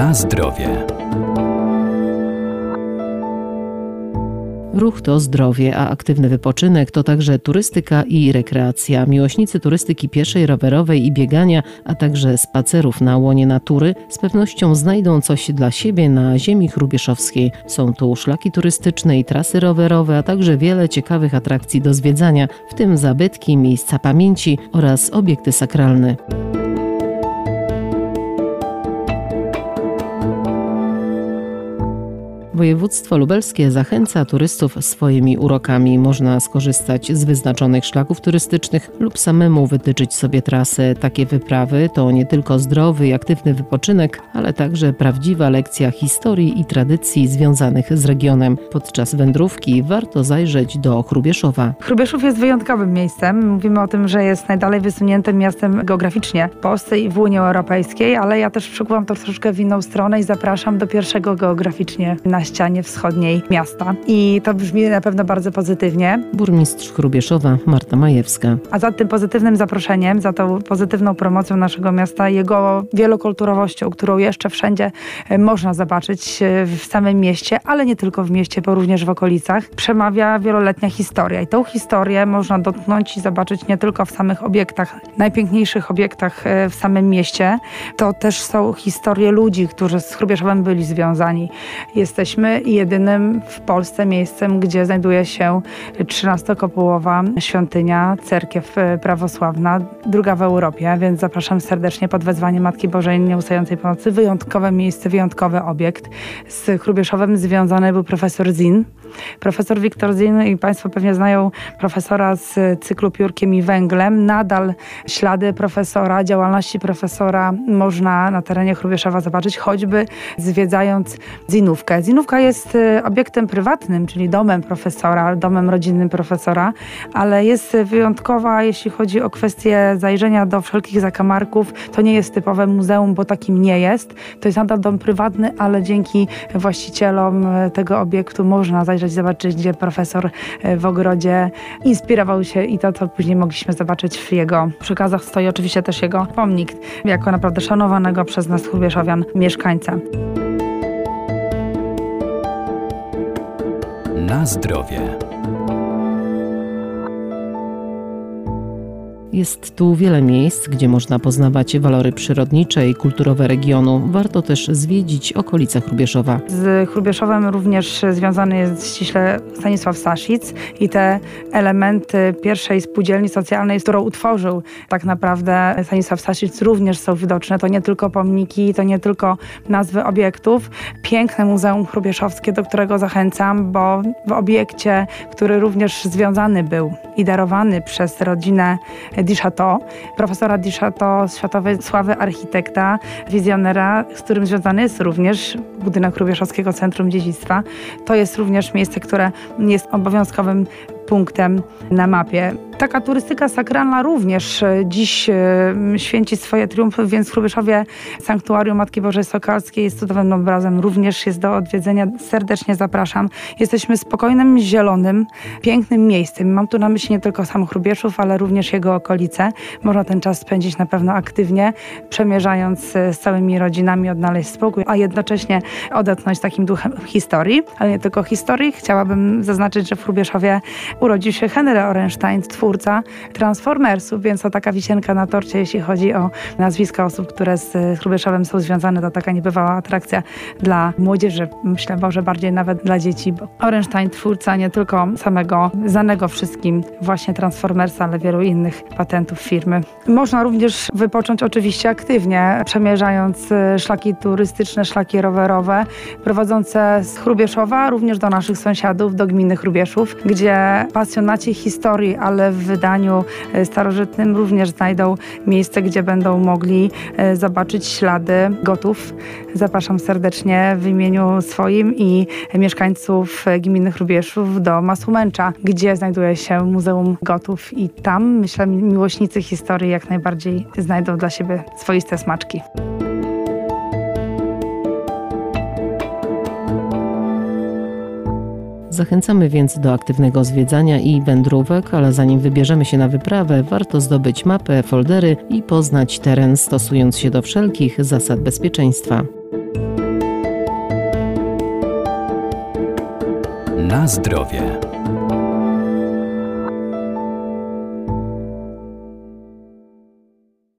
Na zdrowie. Ruch to zdrowie, a aktywny wypoczynek to także turystyka i rekreacja. Miłośnicy turystyki pieszej, rowerowej i biegania, a także spacerów na łonie natury z pewnością znajdą coś dla siebie na ziemi chrubieszowskiej. Są tu szlaki turystyczne i trasy rowerowe, a także wiele ciekawych atrakcji do zwiedzania, w tym zabytki, miejsca pamięci oraz obiekty sakralne. Województwo lubelskie zachęca turystów swoimi urokami. Można skorzystać z wyznaczonych szlaków turystycznych lub samemu wytyczyć sobie trasę. Takie wyprawy to nie tylko zdrowy i aktywny wypoczynek, ale także prawdziwa lekcja historii i tradycji związanych z regionem. Podczas wędrówki warto zajrzeć do Chrubieszowa. Chrubieszów jest wyjątkowym miejscem. Mówimy o tym, że jest najdalej wysuniętym miastem geograficznie w Polsce i w Unii Europejskiej, ale ja też przykułam to troszeczkę w inną stronę i zapraszam do pierwszego geograficznie na ścianie wschodniej miasta. I to brzmi na pewno bardzo pozytywnie. Burmistrz Chrubieszowa Marta Majewska. A za tym pozytywnym zaproszeniem, za tą pozytywną promocją naszego miasta, jego wielokulturowością, którą jeszcze wszędzie e, można zobaczyć e, w samym mieście, ale nie tylko w mieście, bo również w okolicach, przemawia wieloletnia historia. I tą historię można dotknąć i zobaczyć nie tylko w samych obiektach, najpiękniejszych obiektach e, w samym mieście. To też są historie ludzi, którzy z Chrubieszowem byli związani. Jesteśmy jesteśmy jedynym w Polsce miejscem, gdzie znajduje się 13-kopułowa świątynia, cerkiew e, prawosławna, druga w Europie, więc zapraszam serdecznie pod wezwanie Matki Bożej Nieustającej Pomocy. Wyjątkowe miejsce, wyjątkowy obiekt. Z Chrubieszowem związany był profesor Zin, Profesor Wiktor Zin i Państwo pewnie znają profesora z cyklu Piórkiem i Węglem. Nadal ślady profesora, działalności profesora można na terenie Chrubieszowa zobaczyć, choćby zwiedzając Zinówkę. Zinówka jest y, obiektem prywatnym, czyli domem profesora, domem rodzinnym profesora, ale jest wyjątkowa, jeśli chodzi o kwestię zajrzenia do wszelkich zakamarków. To nie jest typowe muzeum, bo takim nie jest. To jest nadal dom prywatny, ale dzięki właścicielom y, tego obiektu można zajrzeć zobaczyć, gdzie profesor e, w ogrodzie inspirował się i to, co później mogliśmy zobaczyć w jego przekazach, stoi oczywiście też jego pomnik, jako naprawdę szanowanego przez nas Chrubieszowian mieszkańca. Na zdrowie. Jest tu wiele miejsc, gdzie można poznawać walory przyrodnicze i kulturowe regionu. Warto też zwiedzić okolice Chrubieszowa. Z Chrubieszowem również związany jest ściśle Stanisław Saszic i te elementy pierwszej spółdzielni socjalnej, którą utworzył tak naprawdę Stanisław Saszic również są widoczne. To nie tylko pomniki, to nie tylko nazwy obiektów. Piękne Muzeum Chrubieszowskie, do którego zachęcam, bo w obiekcie, który również związany był i darowany przez rodzinę Chateau, profesora Chateau, światowej sławy architekta, wizjonera, z którym związany jest również budynek Rubieszowskiego Centrum Dziedzictwa. To jest również miejsce, które jest obowiązkowym punktem na mapie. Taka turystyka sakralna również e, dziś e, święci swoje triumfy, więc w Chrubieszowie Sanktuarium Matki Bożej Sokalskiej jest cudownym obrazem, również jest do odwiedzenia. Serdecznie zapraszam. Jesteśmy spokojnym, zielonym, pięknym miejscem. Mam tu na myśli nie tylko sam Chrubieszów, ale również jego okolice. Można ten czas spędzić na pewno aktywnie, przemierzając e, z całymi rodzinami, odnaleźć spokój, a jednocześnie odetchnąć takim duchem historii, ale nie tylko historii. Chciałabym zaznaczyć, że w Chrubieszowie urodził się Henry Orenstein, twórca Transformersów, więc to taka wisienka na torcie, jeśli chodzi o nazwiska osób, które z Chrubieszowem są związane. To taka niebywała atrakcja dla młodzieży, myślę, może bardziej nawet dla dzieci, bo Orenstein twórca nie tylko samego znanego wszystkim właśnie Transformersa, ale wielu innych patentów firmy. Można również wypocząć oczywiście aktywnie, przemierzając e, szlaki turystyczne, szlaki rowerowe, prowadzące z Chrubieszowa również do naszych sąsiadów, do gminy Chrubieszów, gdzie pasjonaci historii, ale w wydaniu e, starożytnym również znajdą miejsce, gdzie będą mogli e, zobaczyć ślady gotów. Zapraszam serdecznie w imieniu swoim i mieszkańców gminy Chrubieszów do Masumęcza, gdzie znajduje się Muzeum Gotów i tam, myślę, miłośnicy historii jak najbardziej znajdą dla siebie swoiste smaczki. Zachęcamy więc do aktywnego zwiedzania i wędrówek, ale zanim wybierzemy się na wyprawę, warto zdobyć mapę, foldery i poznać teren, stosując się do wszelkich zasad bezpieczeństwa. Na zdrowie.